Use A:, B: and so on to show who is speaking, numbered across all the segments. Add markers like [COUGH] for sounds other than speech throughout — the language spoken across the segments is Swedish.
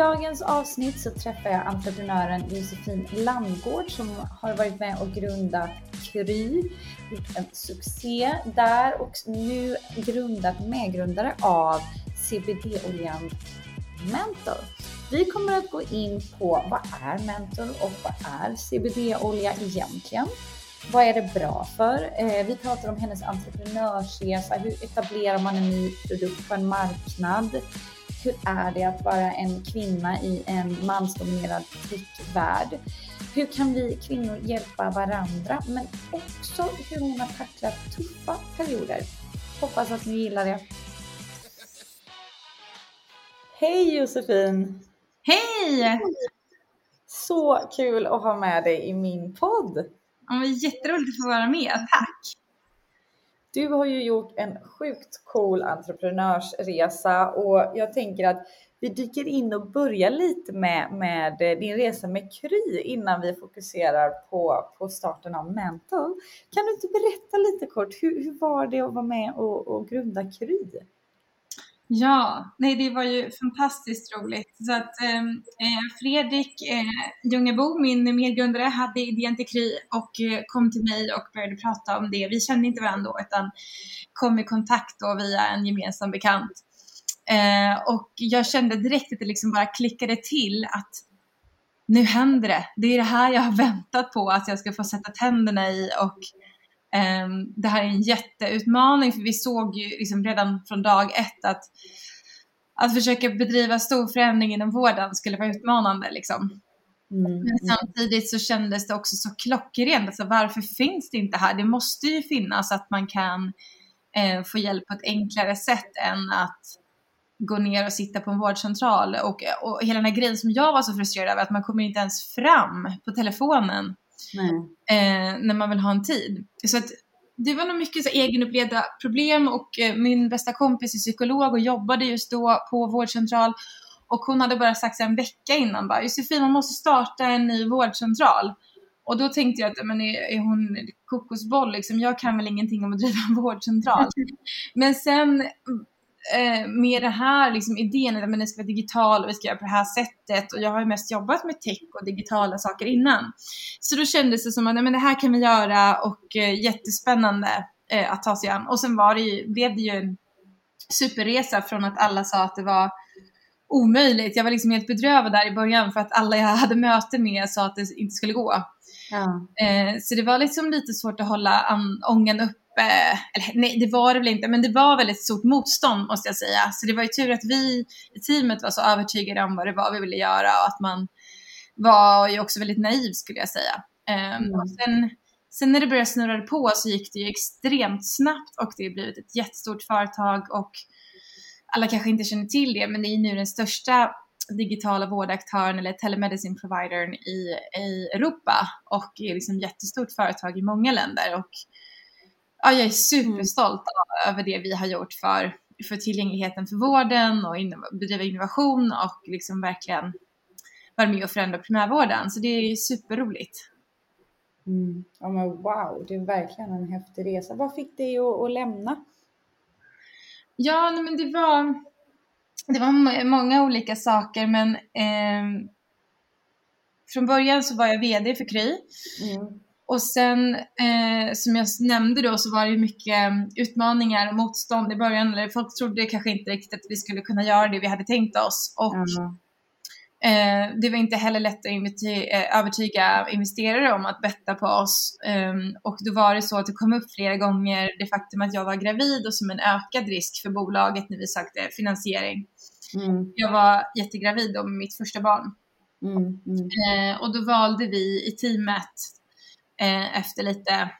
A: Dagens avsnitt så träffar jag entreprenören Josefin Landgård som har varit med och grundat Kry, gjort en succé där och nu grundat medgrundare av CBD-oljan Mentor. Vi kommer att gå in på vad är Mentor och vad är CBD-olja egentligen? Vad är det bra för? Eh, vi pratar om hennes entreprenörsresa. Hur etablerar man en ny produkt på en marknad? Hur är det att vara en kvinna i en mansdominerad trickvärld? Hur kan vi kvinnor hjälpa varandra? Men också hur hon har tacklat tuffa perioder. Hoppas att ni gillar det. Hej Josefin!
B: Hej!
A: Så kul att ha med dig i min podd.
B: Ja, jätteroligt att få vara med, tack!
A: Du har ju gjort en sjukt cool entreprenörsresa och jag tänker att vi dyker in och börjar lite med, med din resa med Kry innan vi fokuserar på, på starten av Mental. Kan du inte berätta lite kort, hur, hur var det att vara med och, och grunda Kry?
B: Ja, nej det var ju fantastiskt roligt. Så att ehm, eh, Fredrik eh, Ljungebo, min medgrundare, hade idén till Kry och eh, kom till mig och började prata om det. Vi kände inte varandra då utan kom i kontakt då via en gemensam bekant. Eh, och jag kände direkt att det liksom bara klickade till att nu händer det. Det är det här jag har [LAUGHS] väntat på att jag ska få sätta tänderna i och det här är en jätteutmaning för vi såg ju liksom redan från dag ett att att försöka bedriva stor förändring inom vården skulle vara utmanande. Liksom. Mm. Men samtidigt så kändes det också så klockrent. Alltså, varför finns det inte här? Det måste ju finnas att man kan eh, få hjälp på ett enklare sätt än att gå ner och sitta på en vårdcentral. Och, och hela den här grejen som jag var så frustrerad över, att man kommer inte ens fram på telefonen eh, när man vill ha en tid. Så att det var nog mycket så egenupplevda problem och eh, min bästa kompis är psykolog och jobbade just då på vårdcentral och hon hade bara sagt en vecka innan bara Josefin man måste starta en ny vårdcentral. Och då tänkte jag att men är, är hon kokosboll liksom? Jag kan väl ingenting om att driva en vårdcentral. [LAUGHS] men sen eh, med det här liksom, idén att den ska vara digital och vi ska göra på det här sättet och jag har ju mest jobbat med tech och digitala saker innan. Så då kändes det som att men det här kan vi göra och eh, jättespännande eh, att ta sig an. Och sen var det ju, blev det ju en superresa från att alla sa att det var omöjligt. Jag var liksom helt bedrövad där i början för att alla jag hade möte med sa att det inte skulle gå. Ja. Eh, så det var liksom lite svårt att hålla ångan upp eller nej det var det väl inte, men det var väldigt stort motstånd måste jag säga. Så det var ju tur att vi i teamet var så övertygade om vad det var vi ville göra och att man var ju också väldigt naiv skulle jag säga. Um, mm. och sen, sen när det började snurra på så gick det ju extremt snabbt och det har blivit ett jättestort företag och alla kanske inte känner till det, men det är nu den största digitala vårdaktören eller telemedicine providern i, i Europa och är liksom jättestort företag i många länder. Och ja, jag är superstolt mm. över det vi har gjort för, för tillgängligheten för vården och in, bedriva innovation och liksom verkligen vara med och förändra primärvården. Så det är superroligt.
A: Mm. Ja men wow, det är verkligen en häftig resa. Vad fick dig att, att lämna?
B: Ja, men det var, det var många olika saker men eh, från början så var jag VD för Kry. Mm. Och sen eh, som jag nämnde då så var det ju mycket mm, utmaningar och motstånd i början. Eller folk trodde kanske inte riktigt att vi skulle kunna göra det vi hade tänkt oss. Och mm. Eh, det var inte heller lätt att eh, övertyga investerare om att betta på oss. Um, och då var det så att det kom upp flera gånger det faktum att jag var gravid och som en ökad risk för bolaget när vi sökte finansiering. Mm. Jag var jättegravid då med mitt första barn. Mm, mm. Eh, och då valde vi i teamet eh, efter lite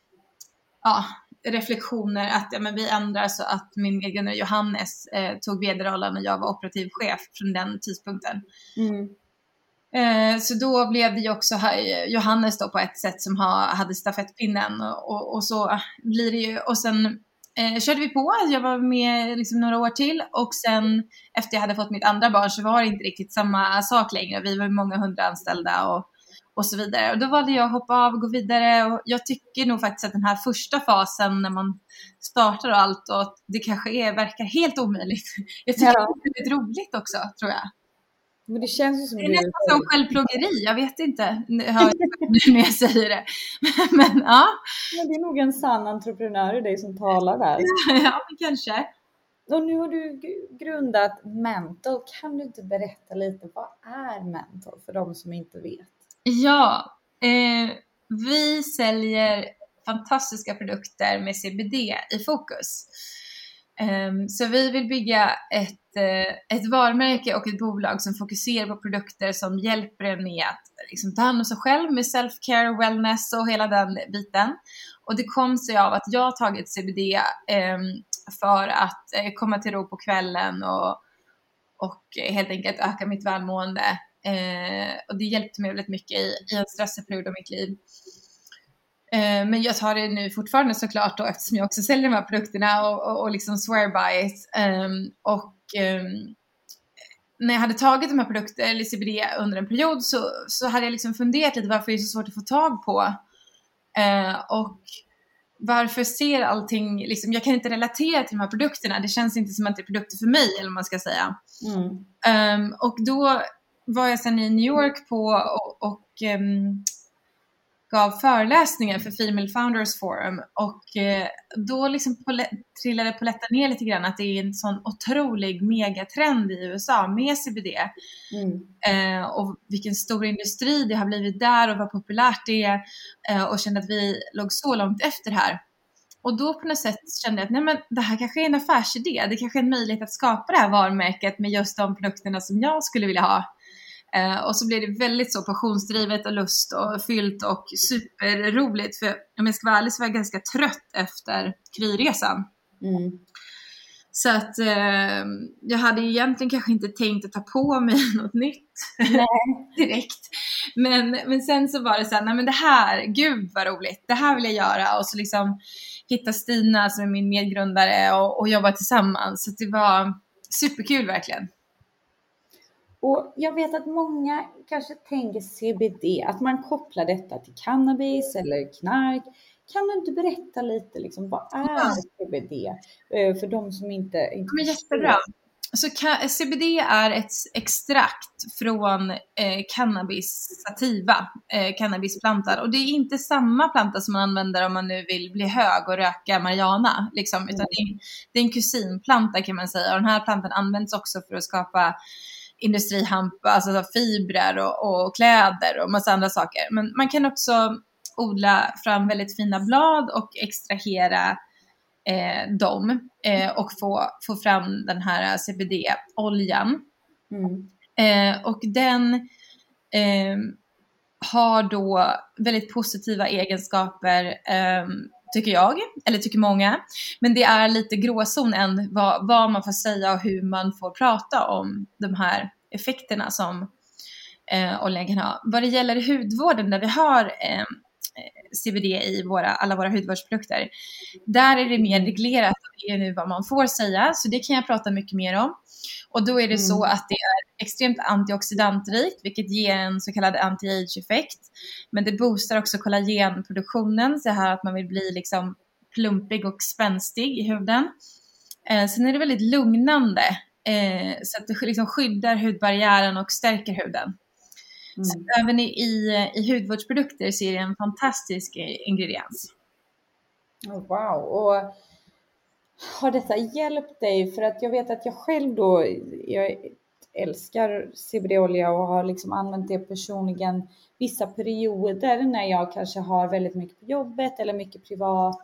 B: ja, reflektioner att ja, men vi ändrar så att min medgrundare Johannes eh, tog vd-rollen och jag var operativ chef från den tidpunkten. Mm. Eh, så då blev det ju också Johannes då på ett sätt som ha, hade stafettpinnen och, och, och, så blir det ju. Och sen eh, körde vi på, jag var med liksom några år till och sen efter jag hade fått mitt andra barn så var det inte riktigt samma sak längre. Vi var många hundra anställda och och så vidare. Och då valde jag att hoppa av och gå vidare och jag tycker nog faktiskt att den här första fasen när man startar och allt och det kanske är, verkar helt omöjligt. [LAUGHS] Jag tycker ja. det är väldigt roligt också tror jag.
A: Men det känns ju som
B: det är du... nästan som självplågeri, jag vet inte hör jag [LAUGHS] när jag säger det. [LAUGHS] Men ja.
A: Men det är nog en sann entreprenör i dig som talar där.
B: ja, kanske.
A: Och nu har du grundat Mental. Kan du inte berätta lite, vad är Mental för de som inte vet?
B: Ja, eh, vi säljer fantastiska produkter med CBD i fokus. Eh, så vi vill bygga ett, eh, ett varumärke och ett bolag som fokuserar på produkter som hjälper en med att liksom, ta hand om sig själv med self-care, wellness och hela den biten. Och det kom sig av att jag tagit CBD ehm, för att eh, komma till ro på kvällen och, och eh, helt enkelt öka mitt välmående Eh, och det hjälpte mig väldigt mycket i, i en stressig period av mitt liv. Eh, men jag tar det nu fortfarande såklart då eftersom jag också säljer de här produkterna och, och, och liksom swear by it. Um, och um, när jag hade tagit de här produkterna, eller CBD, under en period så, så hade jag liksom funderat lite varför det är så svårt att få tag på. Uh, och varför ser allting, liksom, jag kan inte relatera till de här produkterna, det känns inte som att det är produkter för mig eller vad man ska säga. Mm. Um, och då var jag sen i New York på och, och um, gav föreläsningar för Female Founders Forum och uh, då liksom trillade poletten ner lite grann att det är en sån otrolig megatrend i USA med CBD. Mm. Uh, och vilken stor industri det har blivit där och vad populärt det är uh, och kände att vi låg så långt efter här. Och då på något sätt kände jag att nej men, det här kanske är en affärsidé. Det kanske är en möjlighet att skapa det här varumärket med just de produkterna som jag skulle vilja ha. Eh, och så blev det väldigt så passionsdrivet och lust och fyllt och superroligt. För om jag ska vara ärlig så var jag ganska trött efter kryresan. Mm. Så att eh, jag hade egentligen kanske inte tänkt att ta på mig [LAUGHS] något nytt [LAUGHS] direkt. Men, men sen så var det så här, nej men det här, gud vad roligt, det här vill jag göra. Och så liksom hitta Stina som är min medgrundare och, och jobba tillsammans. Så det var superkul verkligen.
A: Och jag vet att många kanske tänker CBD, att man kopplar detta till cannabis eller knark. Kan du inte berätta lite, liksom, vad är ja. CBD eh, för de som inte, inte
B: Men Jättebra. Så CBD är ett extrakt från eh, cannabis sativa, eh, cannabisplantan. Och det är inte samma planta som man använder om man nu vill bli hög och röka marijuana. Liksom, utan mm. det, är, det är en kusinplanta kan man säga. Och den här plantan används också för att skapa industrihampa, alltså fibrer och, och kläder och massa andra saker. Men man kan också odla fram väldigt fina blad och extrahera eh, dem eh, och få, få fram den här CBD-oljan. Mm. Eh, och den eh, har då väldigt positiva egenskaper eh, tycker jag, eller tycker många. Men det är lite gråzon än vad, vad, man får säga och hur man får prata om de här effekterna som eh, oljan kan ha. Vad det gäller hudvården där vi har eh, CBD i våra, alla våra hudvårdsprodukter, där är det mer reglerat det är nu vad man får säga, så det kan jag prata mycket mer om. Och då är det mm. så att det är extremt antioxidantrikt, vilket ger en så kallad anti-age-effekt. Men det boostar också kollagenproduktionen, så här att man vill bli liksom plumpig och spänstig i huden. Eh, sen är det väldigt lugnande, eh, så att det liksom skyddar hudbarriären och stärker huden. Mm. Så även i, i, i hudvårdsprodukter så är det en fantastisk ingrediens.
A: Oh, wow! Och har detta hjälpt dig? För att jag vet att jag själv då, jag älskar CBD-olja och har liksom använt det personligen vissa perioder när jag kanske har väldigt mycket på jobbet eller mycket privat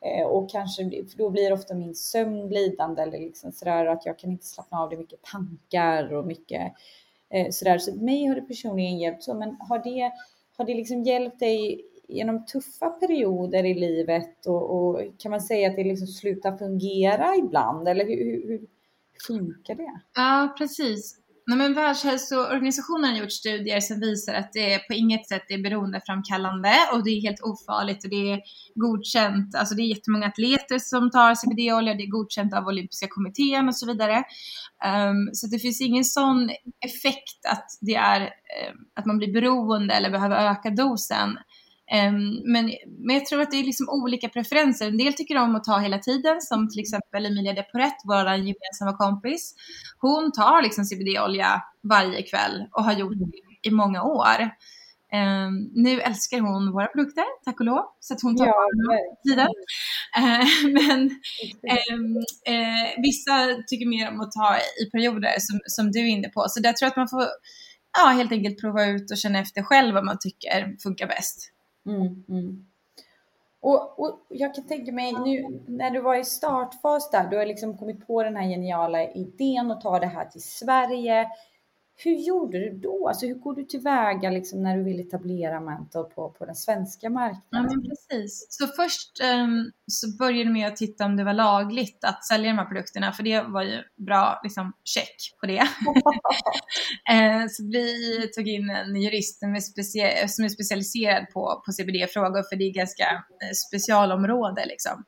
A: eh, och kanske för då blir ofta min sömn lidande eller liksom sådär att jag kan inte slappna av. Det är mycket tankar och mycket eh, sådär. Så mig har det personligen hjälpt så, men har det, har det liksom hjälpt dig genom tuffa perioder i livet och, och, kan man säga att det liksom slutar fungera ibland eller hur, hur, hur funkar det?
B: Ja, precis. Nej, men Världshälsoorganisationen har gjort studier som visar att det på inget sätt är beroendeframkallande och det är helt ofarligt och det är godkänt. Alltså det är jättemånga atleter som tar CBD-olja, det är godkänt av olympiska kommittén och så vidare. Um, så det finns ingen sån effekt att det är um, att man blir beroende eller behöver öka dosen. Um, men, men jag tror att det är liksom olika preferenser. En del tycker om att ta hela tiden, som till exempel Emilia Deporett, vår gemensamma kompis. Hon tar liksom CBD-olja varje kväll och har gjort det i många år. Um, nu älskar hon våra produkter, tack och lov, så att hon tar ja, tiden. Uh, [LAUGHS] men um, uh, vissa tycker mer om att ta i perioder, som, som du är inne på. Så där tror jag att man får ja, helt enkelt prova ut och känna efter själv vad man tycker funkar bäst.
A: Mm, mm. Och, och, jag kan tänka mig nu när du var i startfas där, du har liksom kommit på den här geniala idén och ta det här till Sverige. Hur gjorde du då? Alltså hur går du tillväga liksom när du vill etablera Mantle på, på den svenska marknaden?
B: Ja, men precis. Så först um, så började med att titta om det var lagligt att sälja de här produkterna, för det var ju bra liksom, check på det. uh, [LAUGHS] så vi tog in en jurist som är, specia som är specialiserad på, på CBD-frågor, för det är ganska uh, specialområde liksom.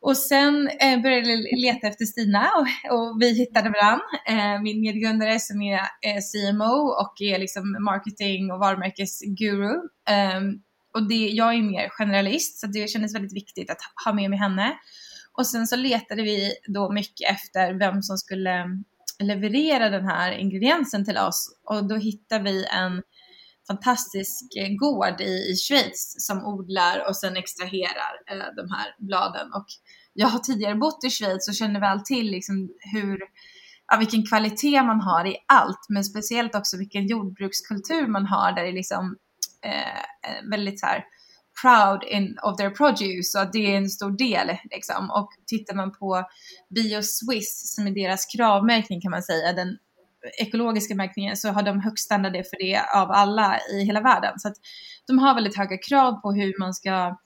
B: Och sen eh, började jag leta efter Stina och, och vi hittade varandra. Eh, min medgrundare som är eh, CMO och är liksom marketing och varumärkesguru. Ehm, och det, jag är mer generalist så det kändes väldigt viktigt att ha med mig henne. Och sen så letade vi då mycket efter vem som skulle mm, leverera den här ingrediensen till oss och då hittade vi en fantastisk eh, gård i, i Schweiz som odlar och sen extraherar eh, de här bladen. Och jag har tidigare bott i Schweiz och känner väl till liksom hur, ja, vilken kvalitet man har i allt, men speciellt också vilken jordbrukskultur man har där det är liksom eh, väldigt så här proud in, of their produce och det är en stor del. Liksom. Och tittar man på Bio Swiss som är deras kravmärkning kan man säga, den ekologiska märkningen så har de högst standarder för det av alla i hela världen. Så att de har väldigt höga krav på hur man ska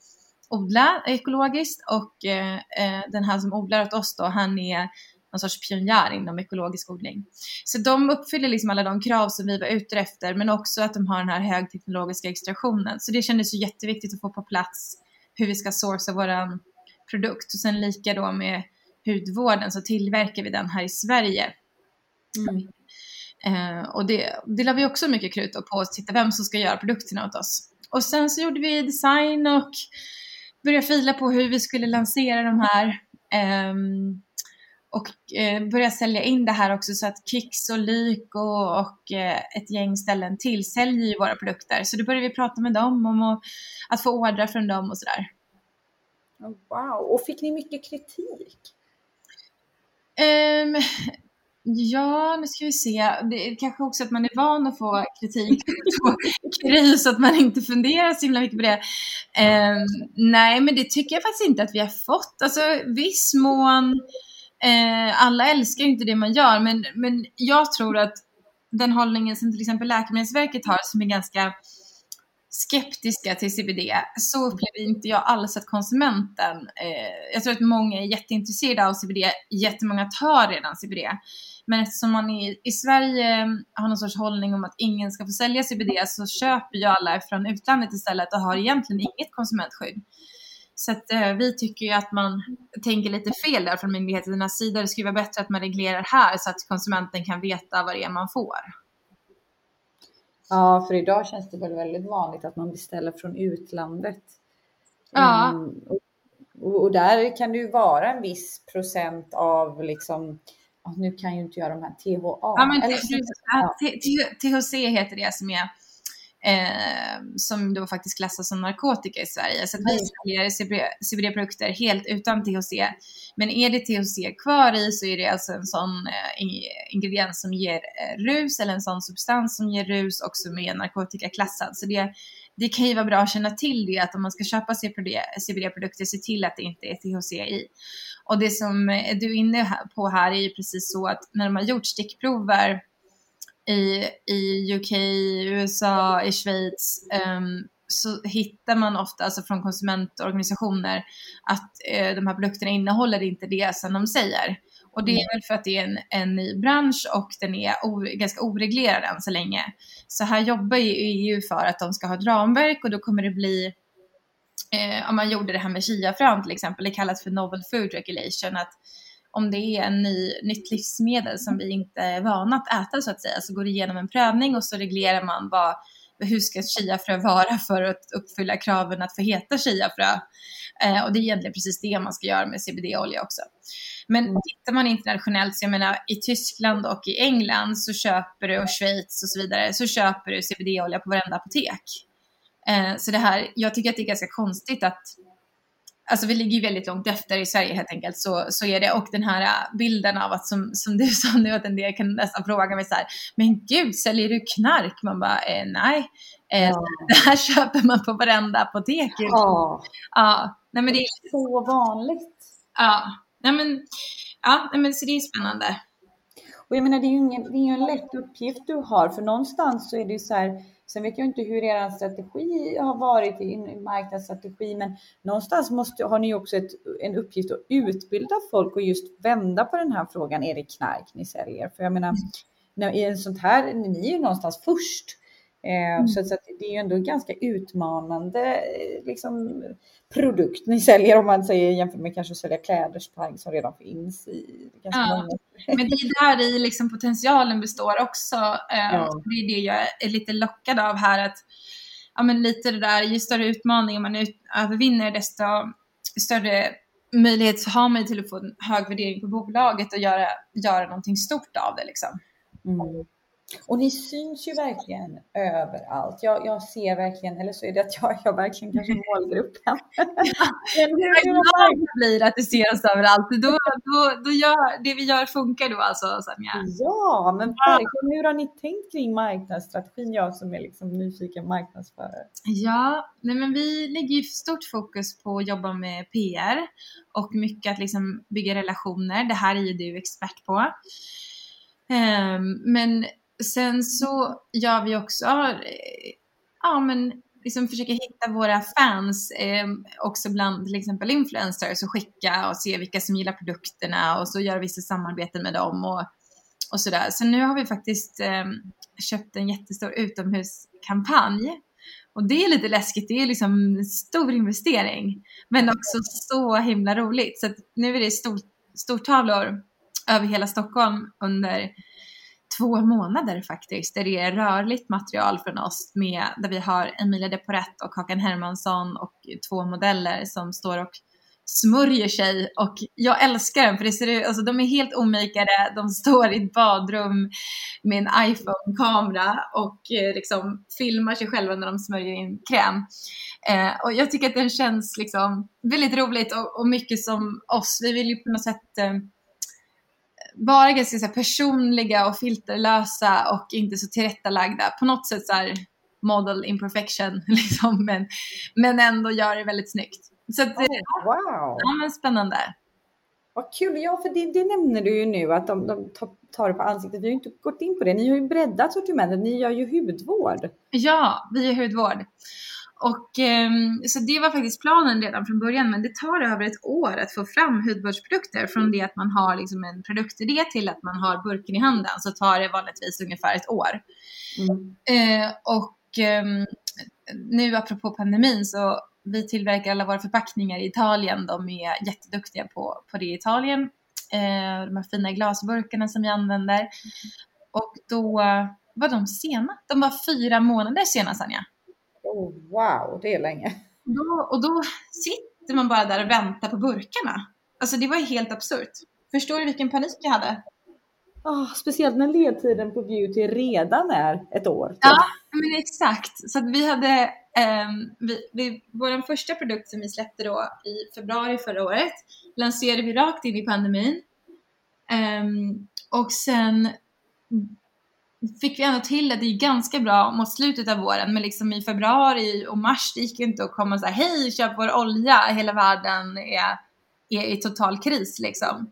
B: odla ekologiskt och eh, eh, den här som odlar åt oss då, han är någon sorts pionjär inom ekologisk odling. Så de uppfyller liksom alla de krav som vi var ute efter, men också att de har den här högteknologiska extraktionen. Så det kändes ju jätteviktigt att få på plats hur vi ska sourca våran produkt. Och sen lika då med hudvården så tillverkar vi den här i Sverige. Mm. Eh, och det, det la vi också mycket krut på att titta vem som ska göra produkterna åt oss. Och sen så gjorde vi design och började fila på hur vi skulle lansera de här. Eh, och eh, börja sälja in det här också så att Kicks och Lyko och, och eh, ett gäng ställen till säljer ju våra produkter. Så då började vi prata med dem om att, att få ordrar från dem och sådär.
A: Oh, wow, och fick ni mycket kritik?
B: Um, Ja, nu ska vi se. Det är kanske också att man är van att få kritik [LAUGHS] på Kry så att man inte funderar så himla mycket på det. Eh, nej, men det tycker jag faktiskt inte att vi har fått. Alltså viss mån, eh, alla älskar ju inte det man gör, men, men jag tror att den hållningen som till exempel Läkemedelsverket har som är ganska skeptiska till CBD så upplever inte jag alls att konsumenten, eh, jag tror att många är jätteintresserade av CBD, jättemånga tar redan CBD. Men eftersom man i, i Sverige har någon sorts hållning om att ingen ska få sälja CBD så köper ju alla från utlandet istället och har egentligen inget konsumentskydd. Så att, eh, vi tycker ju att man tänker lite fel där från myndigheternas sida. Det skulle vara bättre att man reglerar här så att konsumenten kan veta vad det är man får.
A: Ja, för idag känns det väl väldigt vanligt att man beställer från utlandet.
B: Ja. Mm,
A: och, och, där kan det ju vara en viss procent av liksom nu kan ju inte jag de här THA.
B: Ja, men THC heter det som är eh, som då faktiskt klassas som narkotika i Sverige. Så att vi säljer CBD-produkter helt utan THC. Men är det THC kvar i så är det alltså en sån eh, ingrediens som ger eh, rus eller en sån substans som ger rus och som är narkotikaklassad. Så det, det kan ju vara bra att känna till det, att om man ska köpa CBD-produkter, se till att det inte är THC i. Och det som du är inne på här är ju precis så att när de har gjort stickprover i, i UK, USA, i Schweiz um, så hittar man ofta, alltså från konsumentorganisationer, att uh, de här produkterna innehåller inte det som de säger. Och det är mm. väl för att det är en, en ny bransch och den är o, ganska oreglerad än så länge. Så här jobbar ju EU för att de ska ha ett ramverk och då kommer det bli eh, om man gjorde det här med chiafrön till exempel, det kallas för novel food regulation, att om det är en ny, nytt livsmedel som vi inte är vana att äta så att säga, så går det igenom en prövning och så reglerar man vad, hur ska chiafrö vara för att uppfylla kraven att få heta chiafrö. Eh, och det är egentligen precis det man ska göra med CBD-olja också. Men mm. tittar man internationellt, så jag menar i Tyskland och i England så köper du, och Schweiz och så vidare, så köper du CBD-olja på varenda apotek. Eh, så det här, jag tycker att det är ganska konstigt att Alltså vi ligger ju väldigt långt efter i Sverige helt enkelt, så, så är det. Och den här äh, bilden av att som, som du [LAUGHS] sa nu, att en del kan nästan fråga mig så här, men gud, säljer du knark? Man bara, eh, nej, eh, ja. [LAUGHS] det här köper man på varenda apotek.
A: Ja.
B: ja. Nej, men det
A: är så vanligt.
B: Ja, nej men, ja, nej, men så det är spännande.
A: Och jag menar, det är ju ingen, det är en lätt uppgift du har, för någonstans så är det ju så här, Sen vet jag inte hur er strategi har varit i marknadsstrategi, men någonstans måste, har ni också ett, en uppgift att utbilda folk och just vända på den här frågan. Är det knark ni säljer? För jag menar, när, i en sånt här, ni är ju någonstans först. Eh, mm. Så, så det är ju ändå ganska utmanande eh, liksom, produkt ni säljer om man säger jämfört med kanske att sälja klädesplagg som redan finns i ganska ja. många.
B: Men det är där i liksom potentialen består också. Eh, ja. Det är det jag är lite lockad av här att ja, men lite det där, ju större utmaningar man ut, övervinner desto större möjlighet har man till att få en hög värdering på bolaget och göra, göra någonting stort av det liksom.
A: Mm. Och ni syns ju verkligen överallt. Jag, jag ser verkligen, eller så är det att jag, jag verkligen kanske målgruppen. [LAUGHS]
B: Men hur glad blir att du ser oss överallt. Då, då, då gör, det vi gör funkar då alltså, Sanja?
A: Ja, men verkligen. Hur har ni tänkt kring marknadsstrategin? Jag som är liksom nyfiken marknadsförare.
B: Ja, nej men vi lägger ju stort fokus på att jobba med PR och mycket att liksom bygga relationer. Det här är ju du expert på. Um, men Sen så gör vi också, eh, ja men liksom försöker hitta våra fans eh, också bland till exempel influencers och skicka och se vilka som gillar produkterna och så gör vissa samarbeten med dem och, och sådär. Så nu har vi faktiskt eh, köpt en jättestor utomhuskampanj och det är lite läskigt, det är liksom en stor investering men också så himla roligt. Så nu är det stort, stortavlor över hela Stockholm under två månader faktiskt, där det är rörligt material från oss med, där vi har Emilia de Porrett och Hakan Hermansson och två modeller som står och smörjer sig och jag älskar den för det ser ut, alltså de är helt omikade, de står i ett badrum med en iPhone-kamera och eh, liksom filmar sig själva när de smörjer in kräm. Eh, och jag tycker att den känns liksom väldigt roligt och, och mycket som oss. Vi vill ju på något sätt eh, vara ganska så personliga och filterlösa och inte så tillrättalagda. På något sätt så här model imperfection [LAUGHS] liksom, men, men ändå gör det väldigt snyggt. Så att,
A: oh, wow!
B: Ja, men spännande.
A: Vad kul! Ja, för det, det nämner du ju nu att de, de tar det på ansiktet. Vi har ju inte gått in på det. Ni har ju breddat sortimentet. Ni gör ju hudvård.
B: Ja, vi gör hudvård. Och, ehm, så det var faktiskt planen redan från början, men det tar över ett år att få fram hudvårdsprodukter. Från det att man har liksom en produktidé till att man har burken i handen så tar det vanligtvis ungefär ett år. Mm. Eh, och eh, nu apropå pandemin så vi tillverkar alla våra förpackningar i Italien. De är jätteduktiga på, på det i Italien. Eh, de här fina glasburkarna som vi använder. Mm. Och då var de sena. De var fyra månader sena, Sanja.
A: Oh, wow, det är länge.
B: Då, och då sitter man bara där och väntar på burkarna. Alltså det var ju helt absurt. Förstår du vilken panik jag hade?
A: Oh, speciellt när ledtiden på beauty redan är ett år. Typ.
B: Ja, men exakt. Så att vi hade, um, vi, vi, vår första produkt som vi släppte då i februari förra året lanserade vi rakt in i pandemin. Um, och sen fick vi ändå till det, det är ganska bra mot slutet av våren, men liksom i februari och mars det gick ju inte att komma och säga hej, köp vår olja, hela världen är, är i total kris liksom.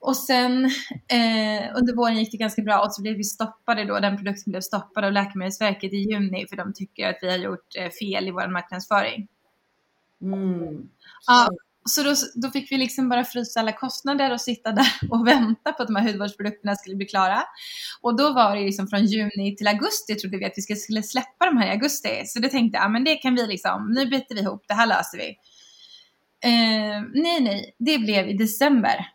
B: Och sen eh, under våren gick det ganska bra och så blev vi stoppade då, den produkten blev stoppad av Läkemedelsverket i juni för de tycker att vi har gjort eh, fel i vår marknadsföring.
A: Mm.
B: Ja, så då, då fick vi liksom bara frysa alla kostnader och sitta där [LAUGHS] och vänta på att de här hudvårdsprodukterna skulle bli klara. Och då var det liksom från juni till augusti trodde vi att vi skulle släppa de här i augusti. Så det tänkte jag, men det kan vi liksom, nu byter vi ihop, det här löser vi. Eh, nej, nej, det blev i december.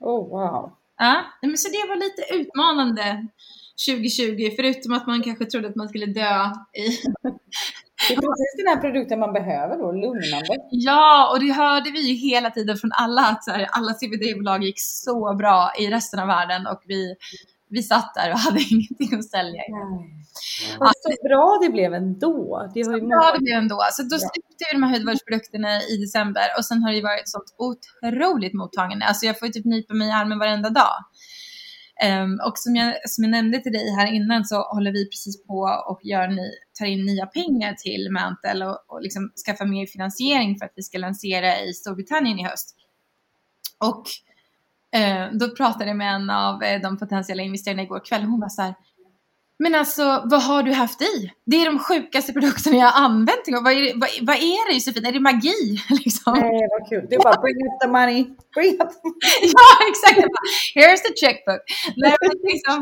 A: Oh wow.
B: Ja, men så det var lite utmanande 2020, förutom att man kanske trodde att man skulle dö i... [LAUGHS]
A: Det är precis den här produkten man behöver då, lugnande.
B: Ja, och det hörde vi ju hela tiden från alla, att så här, alla CBD-bolag gick så bra i resten av världen och vi, vi satt där och [LAUGHS] hade ingenting att sälja.
A: Vad så bra det blev ändå. Det var ju
B: bra det blev ändå. Så då släppte vi de här hudvårdsprodukterna i december och sen har det varit sånt otroligt mottagande. Alltså jag får typ nypa mig i armen varenda dag. Um, och som jag, som jag nämnde till dig här innan så håller vi precis på och gör ny, tar in nya pengar till Mantel och, och liksom skaffar mer finansiering för att vi ska lansera i Storbritannien i höst. Och uh, då pratade jag med en av eh, de potentiella investerarna igår kväll och hon var så här, men alltså, vad har du haft i? Det är de sjukaste produkterna jag har använt. Vad är, vad, vad är det Josefin? Är det magi? [LAUGHS] Liksom?
A: Nej, vad kul. Du bara, bring up the money. Bring up the money.
B: ja, exakt. Here's the checkbook. Nej, men liksom,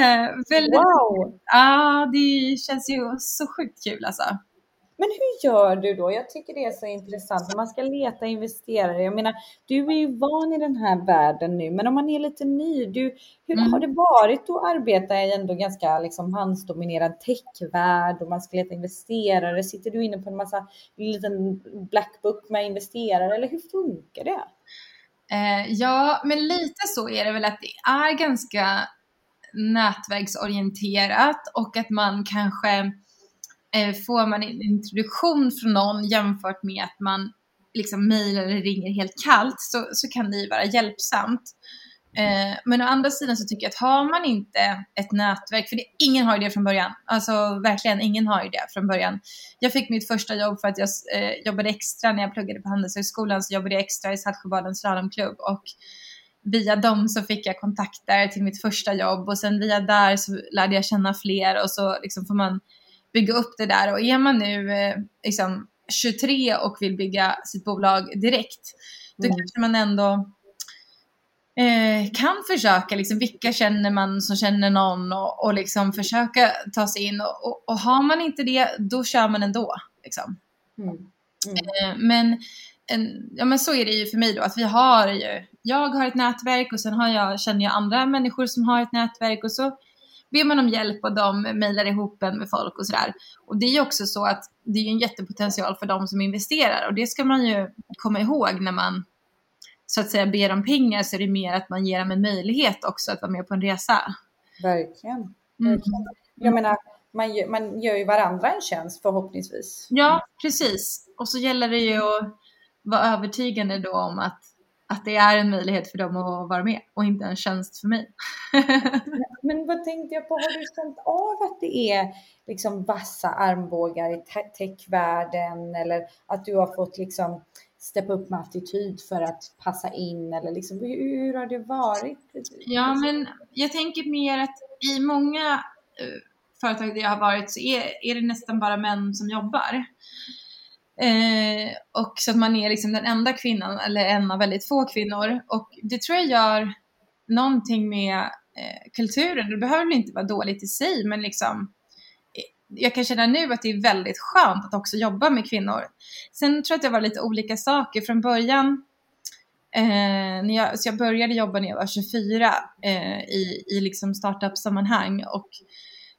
B: uh, väldigt,
A: wow!
B: Ja, ah, det känns ju så sjukt kul alltså.
A: Men hur gör du då? Jag tycker det är så intressant när man ska leta investerare. Jag menar, du är ju van i den här världen nu, men om man är lite ny, du, hur mm. har det varit att arbeta i ändå ganska liksom mansdominerad techvärld och man ska leta investerare? Sitter du inne på en massa liten blackbook med investerare eller hur funkar det?
B: Eh, ja, men lite så är det väl att det är ganska nätverksorienterat och att man kanske Eh, får man en introduktion från någon jämfört med att man liksom mejlar eller ringer helt kallt så, så kan det ju vara hjälpsamt. Eh, men å andra sidan så tycker jag att har man inte ett nätverk, för det, ingen har ju det från början, alltså verkligen ingen har ju det från början. Jag fick mitt första jobb för att jag eh, jobbade extra när jag pluggade på Handelshögskolan så jobbade jag extra i Saltsjöbadens slalomklubb och via dem så fick jag kontakter till mitt första jobb och sen via där så lärde jag känna fler och så liksom får man bygga upp det där. Och är man nu eh, liksom 23 och vill bygga sitt bolag direkt, då mm. kanske man ändå eh, kan försöka, liksom, vilka känner man som känner någon och, och liksom försöka ta sig in. Och, och, och, har man inte det, då kör man ändå. Liksom. Mm. Mm. Eh, men, en, ja, men så är det ju för mig då, att vi har ju, jag har ett nätverk och sen har jag, känner jag andra människor som har ett nätverk och så ber man om hjälp och de mejlar ihop en med folk och sådär. Och det är ju också så att det är en jättepotential för de som investerar och det ska man ju komma ihåg när man så att säga ber om pengar så är det mer att man ger dem en möjlighet också att vara med på en resa.
A: Verkligen. Mm. Jag menar, man gör, man gör ju varandra en tjänst förhoppningsvis.
B: Ja, precis. Och så gäller det ju att vara övertygande då om att att det är en möjlighet för dem att vara med och inte en tjänst för mig. [LAUGHS]
A: Men vad tänkte jag på, har du känt av att det är liksom vassa armbågar i techvärlden eller att du har fått liksom steppa upp med attityd för att passa in eller liksom hur, har det varit?
B: Ja, men jag tänker mer att i många uh, företag där jag har varit så är, är det nästan bara män som jobbar. Eh, och så att man är liksom den enda kvinnan eller en av väldigt få kvinnor. Och det tror jag gör någonting med eh, kulturen. Det behöver inte vara dåligt i sig, men liksom eh, jag kan känna nu att det är väldigt skönt att också jobba med kvinnor. Sen tror jag att det var lite olika saker. Från början, eh, när jag, så jag började jobba när jag var 24 eh, i, i liksom startup-sammanhang och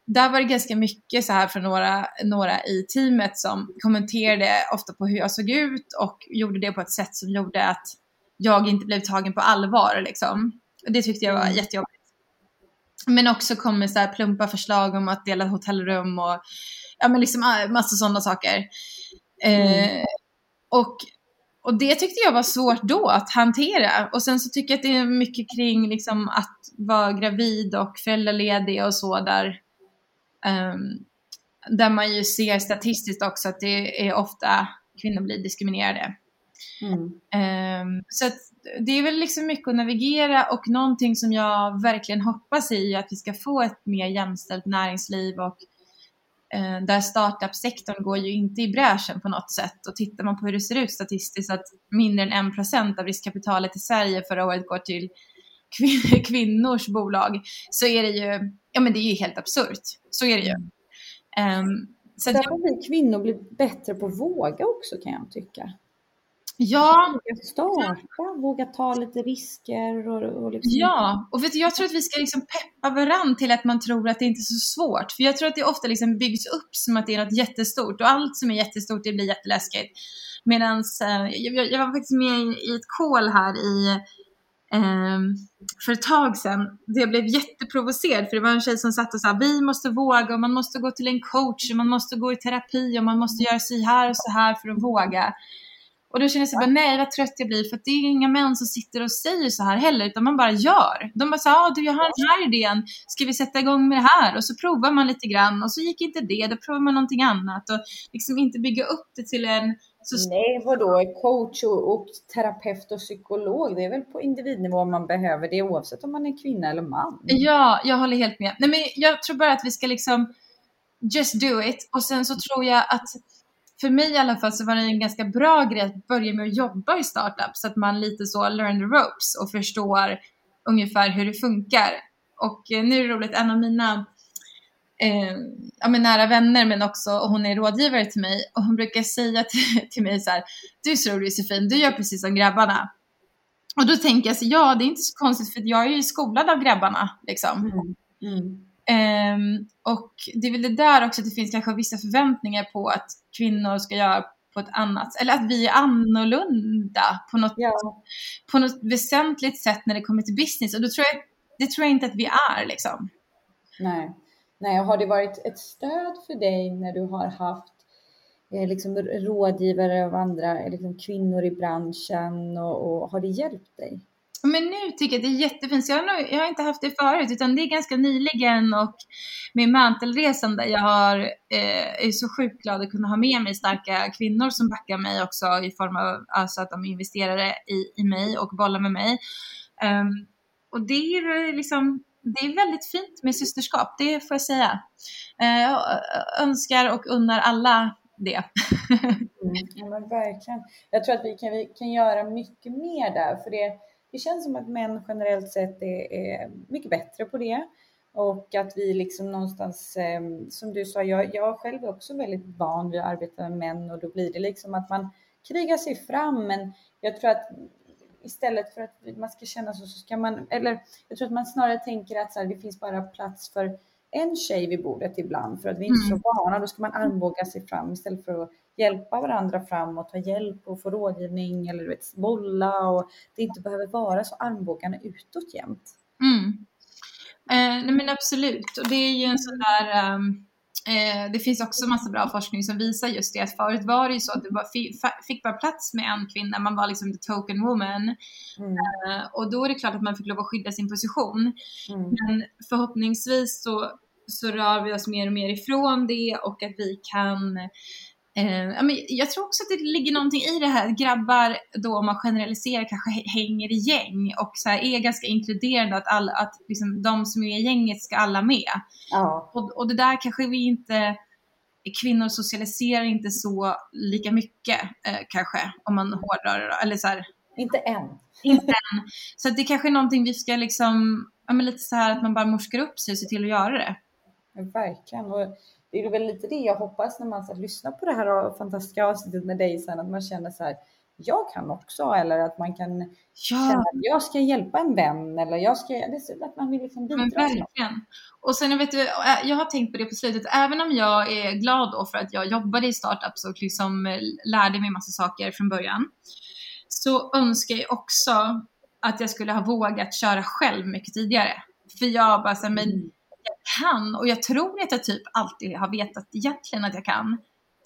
B: där var det ganska mycket så här från några, några i teamet som kommenterade ofta på hur jag såg ut och gjorde det på ett sätt som gjorde att jag inte blev tagen på allvar liksom. Det tyckte jag var mm. jättejobbigt. Men också kom med så här plumpa förslag om att dela hotellrum och ja, men liksom ah, massa sådana saker. Mm. Eh, och, och det tyckte jag var svårt då att hantera. Och sen så tycker jag att det är mycket kring liksom att vara gravid och föräldraledig och så där. Um, där man ju ser statistiskt också att det är ofta kvinnor blir diskriminerade. Mm. Um, så det är väl liksom mycket att navigera och någonting som jag verkligen hoppas i är att vi ska få ett mer jämställt näringsliv och uh, där startup-sektorn går ju inte i bräschen på något sätt och tittar man på hur det ser ut statistiskt att mindre än 1% av riskkapitalet i Sverige förra året går till kvin [LAUGHS] kvinnors bolag så är det ju, ja men det är ju helt absurt. Så är det ju. Um,
A: så Där får vi kvinnor bli bättre på att våga också kan jag tycka.
B: Ja.
A: Våga starta, våga ta lite risker. Och, och liksom...
B: Ja, och vet du, jag tror att vi ska liksom peppa varandra till att man tror att det inte är så svårt. För jag tror att det ofta liksom byggs upp som att det är något jättestort och allt som är jättestort det blir jätteläskigt. Medan eh, jag, jag, var faktiskt med i ett call här i Ehm, för ett tag sedan jag blev jätteprovocerad för det var en tjej som satt och sa vi måste våga och man måste gå till en coach och man måste gå i terapi och man måste göra så här och så här för att våga. Och då känner jag så nej vad trött jag blir för det är inga män som sitter och säger så här heller utan man bara gör. De bara sa ah, du jag har den här idén, ska vi sätta igång med det här? Och så provar man lite grann och så gick inte det, då provar man någonting annat och liksom inte bygga upp det till en
A: så... Nej, vadå? Coach och, och terapeut och psykolog, det är väl på individnivå man behöver det oavsett om man är kvinna eller man.
B: Ja, jag håller helt med. Nej, men jag tror bara att vi ska liksom just do it och sen så tror jag att för mig i alla fall så var det en ganska bra grej att börja med att jobba i startup så att man lite så learn the ropes och förstår ungefär hur det funkar. Och eh, nu är det roligt, en av mina eh, ja, men nära vänner men också, och hon är rådgivare till mig och hon brukar säga till, [LAUGHS] till mig så här, du är så rolig Josefin, du gör precis som grabbarna. Och då tänker jag så ja det är inte så konstigt för jag är ju skolad av grabbarna liksom. Mm. Mm. Um, och det är väl det där också att det finns kanske vissa förväntningar på att kvinnor ska göra på ett annat, eller att vi är annorlunda på något, ja. på något väsentligt sätt när det kommer till business. Och då tror jag, det tror jag inte att vi är liksom.
A: Nej. Nej, har det varit ett stöd för dig när du har haft eh, liksom, rådgivare av andra eh, liksom, kvinnor i branschen och, och, har det hjälpt dig?
B: Men nu tycker jag det är jättefint. Jag har, nog, jag har inte haft det förut utan det är ganska nyligen och med mantelresan där jag har, eh, är så sjukt glad att kunna ha med mig starka kvinnor som backar mig också i form av alltså att de investerar i, i mig och bollar med mig. Um, och det är liksom det är väldigt fint med systerskap, det får jag säga. Eh, jag eh, önskar och unnar alla det. [LAUGHS]
A: mm, ja, men verkligen. Jag tror att vi kan, vi kan göra mycket mer där, för det, det känns som att män generellt sett är, är mycket bättre på det. Och att vi liksom någonstans, eh, som du sa, jag, jag själv är också väldigt van vid att arbeta med män och då blir det liksom att man krigar sig fram. Men jag tror att istället för att man ska känna så, så ska man, eller jag tror att man snarare tänker att så här, det finns bara plats för en tjej vid bordet ibland för att vi är inte mm. så vana. Då ska man armbåga sig fram istället för att hjälpa varandra fram och ta hjälp och få rådgivning eller vet, bolla och det inte behöver vara så armbågarna utåt jämt.
B: Mm. Eh, nej men absolut och det är ju en sån där um Eh, det finns också massa bra forskning som visar just det att förut var det ju så att det var, fick bara plats med en kvinna, man var liksom the token woman. Mm. Eh, och då är det klart att man fick lov att skydda sin position. Mm. Men förhoppningsvis så, så rör vi oss mer och mer ifrån det och att vi kan Eh, jag tror också att det ligger någonting i det här, grabbar då om man generaliserar kanske hänger i gäng och så här, är ganska inkluderande att, alla, att liksom, de som är i gänget ska alla med. Ja. Och, och det där kanske vi inte, kvinnor socialiserar inte så lika mycket eh, kanske om man hårdrar det eller så här,
A: Inte än.
B: Inte än. Så det kanske är någonting vi ska liksom, ja, men lite så här att man bara morskar upp sig och ser till att göra det.
A: Verkligen. Och det är väl lite det jag hoppas när man så lyssnar på det här fantastiska avsnittet med dig sen, att man känner så här, jag kan också, eller att man kan ja. känna att jag ska hjälpa en vän, eller jag ska, att man vill liksom bidra. Men
B: verkligen. Och sen vet du, jag har tänkt på det på slutet, även om jag är glad då för att jag jobbade i startups och liksom lärde mig massa saker från början, så önskar jag också att jag skulle ha vågat köra själv mycket tidigare. För jag bara så här, men
A: Mm.
B: Kan och jag tror att jag typ alltid har vetat egentligen att jag kan.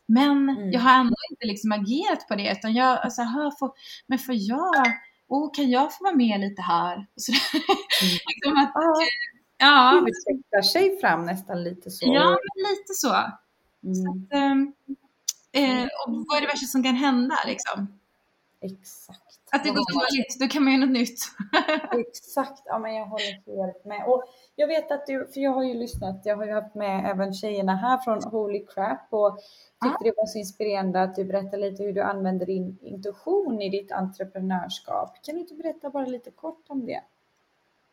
B: Men
A: Mm.
B: jag har ändå inte liksom agerat på det utan jag, alltså, hör, får, men får jag, oh, kan jag få vara med lite här? Och så, [LAUGHS] liksom att,
A: Ja,
B: ja,
A: det utvecklar sig fram nästan lite så.
B: ja, lite så.
A: Mm,
B: Ehm, eh, och vad är det värsta som kan hända liksom?
A: exakt.
B: Att det går dåligt, då kan man göra något nytt. [LAUGHS]
A: Exakt, ja men jag håller helt med. Och jag vet att du, för jag har ju lyssnat, jag har ju haft med även tjejerna här från Holy Crap och tyckte det var så inspirerande att du berättade lite hur du använder din intuition i ditt entreprenörskap. Kan du inte berätta bara lite kort om det?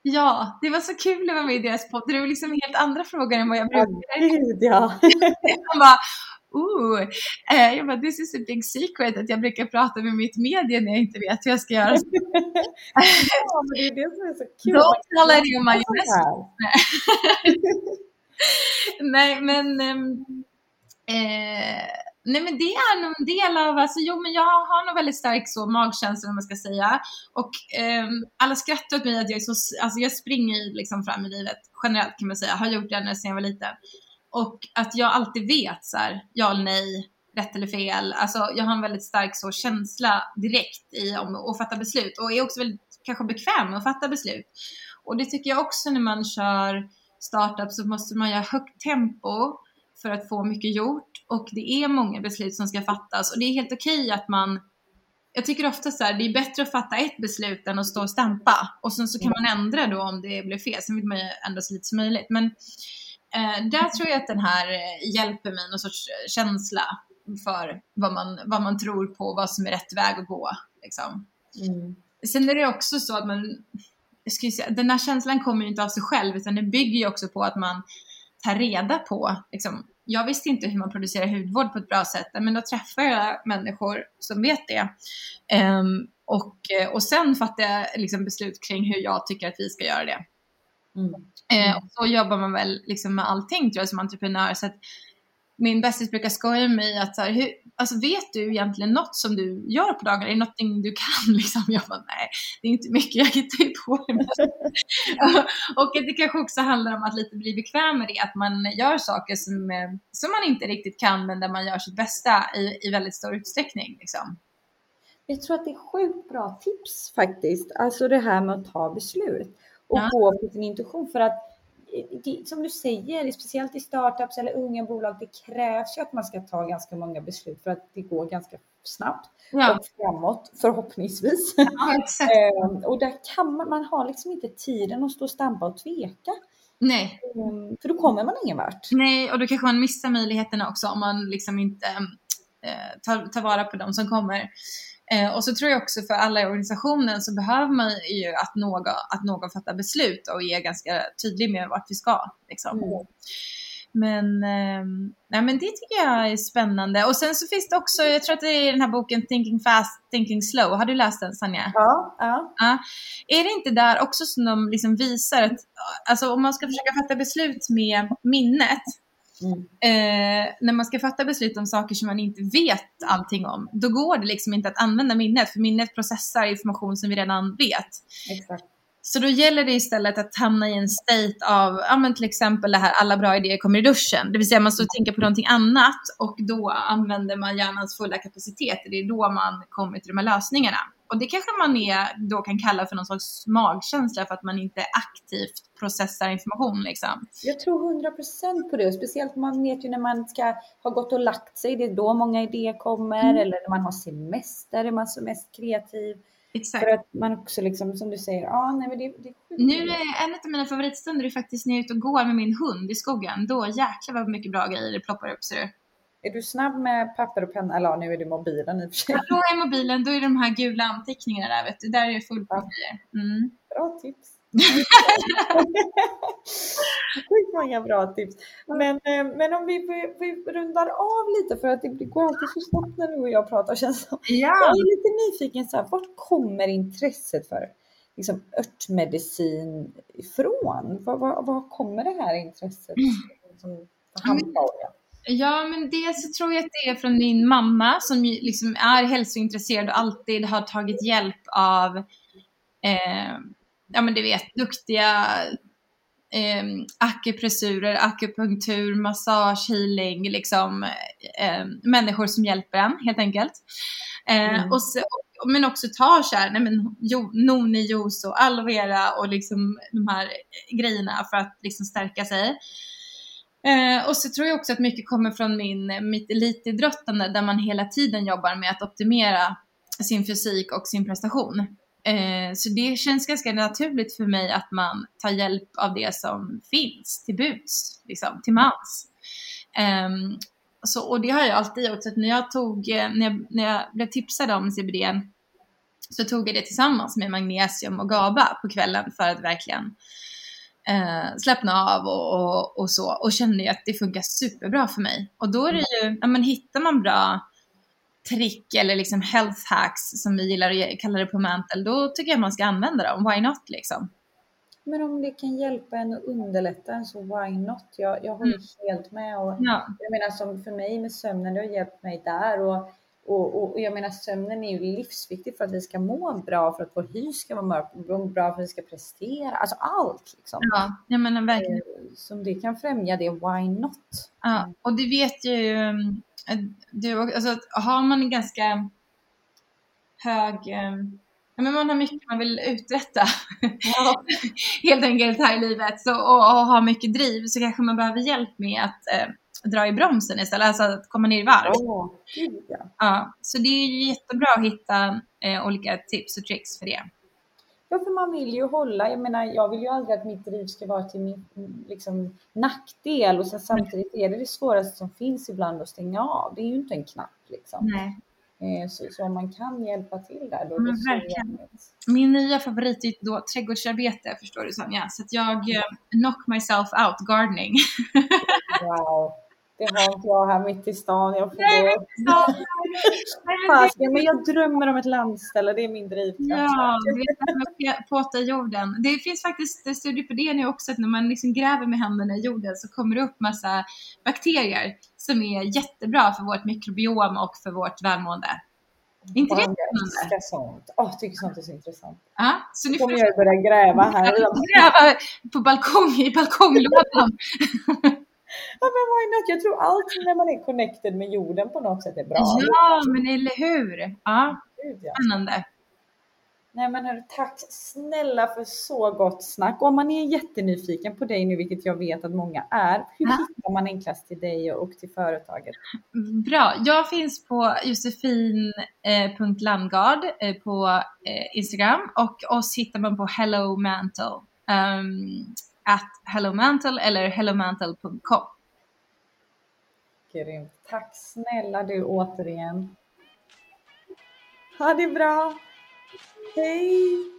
B: Ja, det var så kul att vara med i deras podd. Det var liksom helt andra frågor än vad jag brukar.
A: Gud ja! [LAUGHS]
B: Han bara, ooh. Eh, jag bara, this is a big secret att jag brukar prata med mitt media när jag inte vet hur jag ska göra. [LAUGHS]
A: ja men det är det som är så kul.
B: Don't tell anyone my. Nej, men ehm, eh, Nej men det är nog en del av, alltså jo men jag har nog väldigt stark så magkänsla om man ska säga. Och ehm, alla skrattar åt mig att jag är så, alltså jag springer liksom fram i livet generellt kan man säga, har gjort det ända sedan jag var liten. Och att jag alltid vet så här, ja eller nej, rätt eller fel. Alltså jag har en väldigt stark så känsla direkt i om att fatta beslut och är också väldigt kanske bekväm med att fatta beslut. Och det tycker jag också när man kör startup så måste man göra högt tempo för att få mycket gjort och det är många beslut som ska fattas och det är helt okej att man jag tycker ofta så här, det är bättre att fatta ett beslut än att stå och stampa och sen så kan man ändra då om det blir fel. Sen vill man ju ändra så lite som möjligt. Men där tror jag att den här eh, hjälper mig någon sorts eh, känsla för vad man, vad man tror på, vad som är rätt väg att gå. Liksom.
A: Mm.
B: Sen är det också så att man, säga, den här känslan kommer inte av sig själv utan den bygger ju också på att man tar reda på, liksom, jag visste inte hur man producerar hudvård på ett bra sätt, men då träffar jag människor som vet det. Ehm, och, och sen fattar jag liksom beslut kring hur jag tycker att vi ska göra det.
A: Mm.
B: Eh, och så jobbar man väl liksom med allting tror jag som entreprenör. Så min bästis brukar skoja med mig att så här, hur, alltså vet du egentligen något som du gör på dagarna? Är det någonting du kan? [LAUGHS] Liksom? Jag bara, nej, det är inte mycket, jag hittar på [LAUGHS] [LAUGHS] det och det kanske också handlar om att lite bli bekväm med det, att man gör saker som, eh, som man inte riktigt kan, men där man gör sitt bästa i, i väldigt stor utsträckning. Liksom.
A: Jag tror att det är sjukt bra tips faktiskt. Alltså det här med att ta beslut och
B: Ja.
A: gå på sin intuition. För att eh, det, som du säger, speciellt i startups eller unga bolag, det krävs ju att man ska ta ganska många beslut för att det går ganska snabbt
B: Ja,
A: och framåt förhoppningsvis.
B: ja. [LAUGHS]
A: Ehm, och där kan man, man har liksom inte tiden att stå och stampa och tveka.
B: Nej,
A: Ehm, för då kommer man ingen vart.
B: Nej, och då kanske man missar möjligheterna också om man liksom inte eh, tar, tar vara på de som kommer. Eh, och så tror jag också för alla i organisationen så behöver man ju att någon, att någon fattar beslut och är ganska tydlig med vart vi ska. Liksom.
A: Mm.
B: Men, ehm, nej, men det tycker jag är spännande. Och sen så finns det också, jag tror att det är den här boken Thinking Fast, Thinking Slow. Har du läst den Sanja?
A: Ja, ja.
B: Ja. Är det inte där också som de liksom visar att alltså, om man ska försöka fatta beslut med minnet,
A: Mm.
B: eh, när man ska fatta beslut om saker som man inte vet allting om, då går det liksom inte att använda minnet, för minnet processar information som vi redan vet.
A: Exakt.
B: Så då gäller det istället att hamna i en state av, ja men till exempel det här alla bra idéer kommer i duschen. Det vill säga man står och tänker på någonting annat och då använder man hjärnans fulla kapacitet. Det är då man kommer till de här lösningarna. Och det kanske man är, då kan kalla för någon slags magkänsla för att man inte aktivt processar information liksom.
A: Jag tror 100% på det och speciellt man vet ju när man ska ha gått och lagt sig, det är då många idéer kommer
B: Mm.
A: eller när man har semester är man som mest kreativ.
B: Exakt.
A: För att man också liksom som du säger, ah, nej men det, det är.
B: Nu är en av mina favoritstunder är faktiskt när jag är ute och går med min hund i skogen. Då jäklar vad mycket bra grejer det ploppar upp ser du.
A: Är du snabb med papper och penna? Eller ja, nu är det mobilen i och för sig.
B: Då är mobilen, då är det de här gula anteckningarna där vet du. Där är det fullt grejer. Mm.
A: Bra tips. [LAUGHS] Sjukt många bra tips. Men, eh, men om vi, vi, rundar av lite för att det går alltid så snabbt när du och jag pratar känns det som. Jag
B: Ja,
A: är lite nyfiken, så här, vart kommer intresset för liksom, örtmedicin ifrån? Var, var, var kommer det här intresset som handlagen?
B: Ja, men dels så tror jag att det är från min mamma som liksom är hälsointresserad och alltid har tagit hjälp av eh, ja men du vet, duktiga eh, akupressurer, akupunktur, massage, healing, liksom eh, människor som hjälper en helt enkelt. Eh, mm. och så, men också ta så här, nej men jo, noni juice och aloe vera och liksom de här grejerna för att liksom stärka sig. Eh, och så tror jag också att mycket kommer från min, eh, mitt elitidrottande där man hela tiden jobbar med att optimera sin fysik och sin prestation. Eh, så det känns ganska naturligt för mig att man tar hjälp av det som finns till buds, liksom, till mans. Eh, så, och det har jag alltid gjort. Så att när jag, tog, eh, när jag, när jag blev tipsad om CBD så tog jag det tillsammans med magnesium och GABA på kvällen för att verkligen eh, slappna av och, och, och, så. Och kände ju att det funkar superbra för mig. Och då är det ju, ja men hittar man bra trick eller liksom health hacks som vi gillar att kalla det på Mantle, då tycker jag man ska använda dem. Why not liksom?
A: Men om det kan hjälpa en och underlätta en så why not? Jag, jag håller mm. helt med. Och ja. Jag menar som för mig med sömnen, det har hjälpt mig där. Och, och, och, jag menar sömnen är ju livsviktig för att vi ska må bra, för att vår hy ska vara mörk, bra för att vi ska prestera. Alltså allt liksom.
B: Ja, jag menar verkligen.
A: Eh, som det kan främja det, why not?
B: Ja, och det vet ju mm, du, alltså, har man en ganska hög eh, Ja, men man har mycket man vill uträtta ja. [LAUGHS] helt enkelt här i livet så, och, och har mycket driv så kanske man behöver hjälp med att eh, dra i bromsen istället, alltså att komma ner i varv.
A: Oh, ja.
B: ja. så det är jättebra att hitta eh, olika tips och tricks för det.
A: Ja, för man vill ju hålla. Jag menar, jag vill ju aldrig att mitt driv ska vara till min liksom, nackdel och sen samtidigt är det det svåraste som finns ibland att stänga av. Det är ju inte en knapp liksom.
B: Nej.
A: Eh, så, så om man kan hjälpa till där då är det
B: verkligen. Min nya favorit är då trädgårdsarbete förstår du Sonja. Så att jag eh, knock myself out gardening. [LAUGHS]
A: wow. Det har inte jag här mitt i stan. Jag får Nej, gå. [LAUGHS] men jag drömmer om ett landställe, det är min drivkraft.
B: Ja, du vet påta jorden. Det finns faktiskt studier på det nu också, att när man liksom gräver med händerna i jorden så kommer det upp massa bakterier som är jättebra för vårt mikrobiom och för vårt välmående.
A: Inte det spännande? sånt. Åh, oh, tycker sånt är så intressant.
B: Ja, så nu
A: kommer jag börja gräva här. [LAUGHS]
B: gräva på balkong, i balkonglådan. [LAUGHS]
A: Ja, men why not? Jag tror allt när man är connected med jorden på något sätt är bra.
B: Ja, men eller hur? Ja, spännande.
A: Nej men hörru, tack snälla för så gott snack. Och om man är jättenyfiken på dig nu, vilket jag vet att många är, hur ja. hittar man enklast till dig och till företaget?
B: Bra, jag finns på josefin.landgard eh, på eh, Instagram och oss hittar man på Hello Mantle. Um, at hellomantle eller hellomantle.com.
A: Grymt. Tack snälla du återigen. Ha det bra. Hej!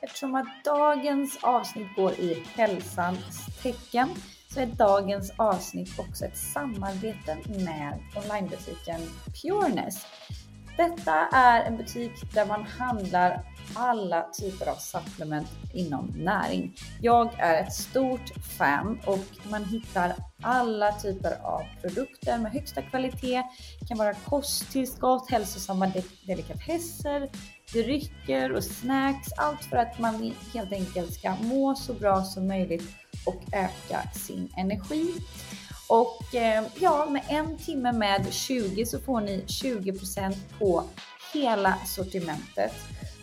A: Eftersom att dagens avsnitt går i hälsans tecken så är dagens avsnitt också ett samarbete med onlinebutiken Pureness. Detta är en butik där man handlar alla typer av supplement inom näring. Jag är ett stort fan och man hittar alla typer av produkter med högsta kvalitet. Det kan vara kosttillskott, hälsosamma delikatesser, drycker och snacks. Allt för att man helt enkelt ska må så bra som möjligt och öka sin energi. Och eh, ja, med en timme med 20 så får ni 20% på hela sortimentet.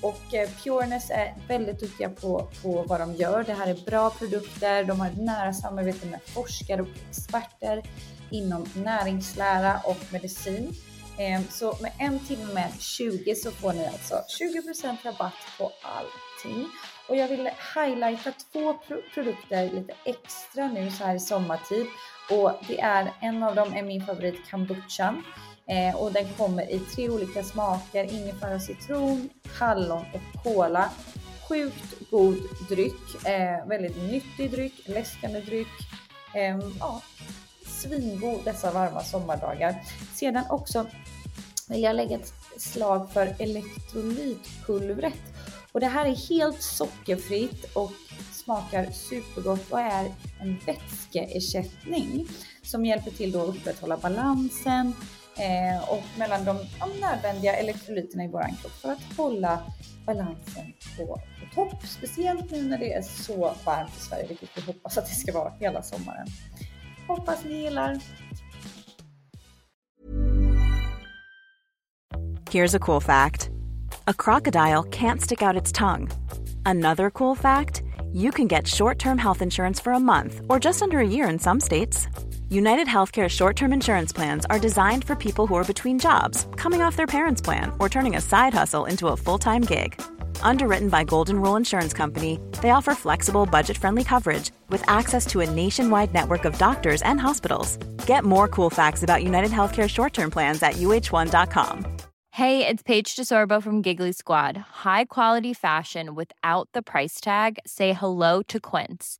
A: Och eh, Pureness är väldigt duktiga på, på vad de gör. Det här är bra produkter. De har ett nära samarbete med forskare och experter inom näringslära och medicin. Eh, så med en timme med 20 så får ni alltså 20% rabatt på allting. Och jag vill highlighta två produkter lite extra nu så här i sommartid. Och det är en av dem är min favorit kombuchan. Eh, och den kommer i tre olika smaker, ingefära, citron, hallon och kola. Sjukt god dryck, eh, väldigt nyttig dryck, läskande dryck. Eh, ja, svingod dessa varma sommardagar. Sedan också vill jag lägga ett slag för elektrolytpulvret. Och det här är helt sockerfritt och smakar supergott och är en vätskeersättning som hjälper till att upprätthålla balansen, eh, och mellan de, de nödvändiga elektrolyterna i våran kropp för att hålla balansen på, på topp. Speciellt nu när det är så varmt i Sverige, vilket vi hoppas att det ska vara hela sommaren. Hoppas ni gillar.
C: Here's a cool fact. A crocodile can't stick out its tongue. Another cool fact, you can get short-term health insurance for a month or just under a year in some states. United Healthcare short term insurance plans are designed for people who are between jobs, coming off their parents' plan, or turning a side hustle into a full time gig. Underwritten by Golden Rule Insurance Company, they offer flexible, budget friendly coverage with access to a nationwide network of doctors and hospitals. Get more cool facts about United Healthcare short term plans at uh1.com.
D: Hey, it's Paige DeSorbo from Giggly Squad. High quality fashion without the price tag? Say hello to Quince.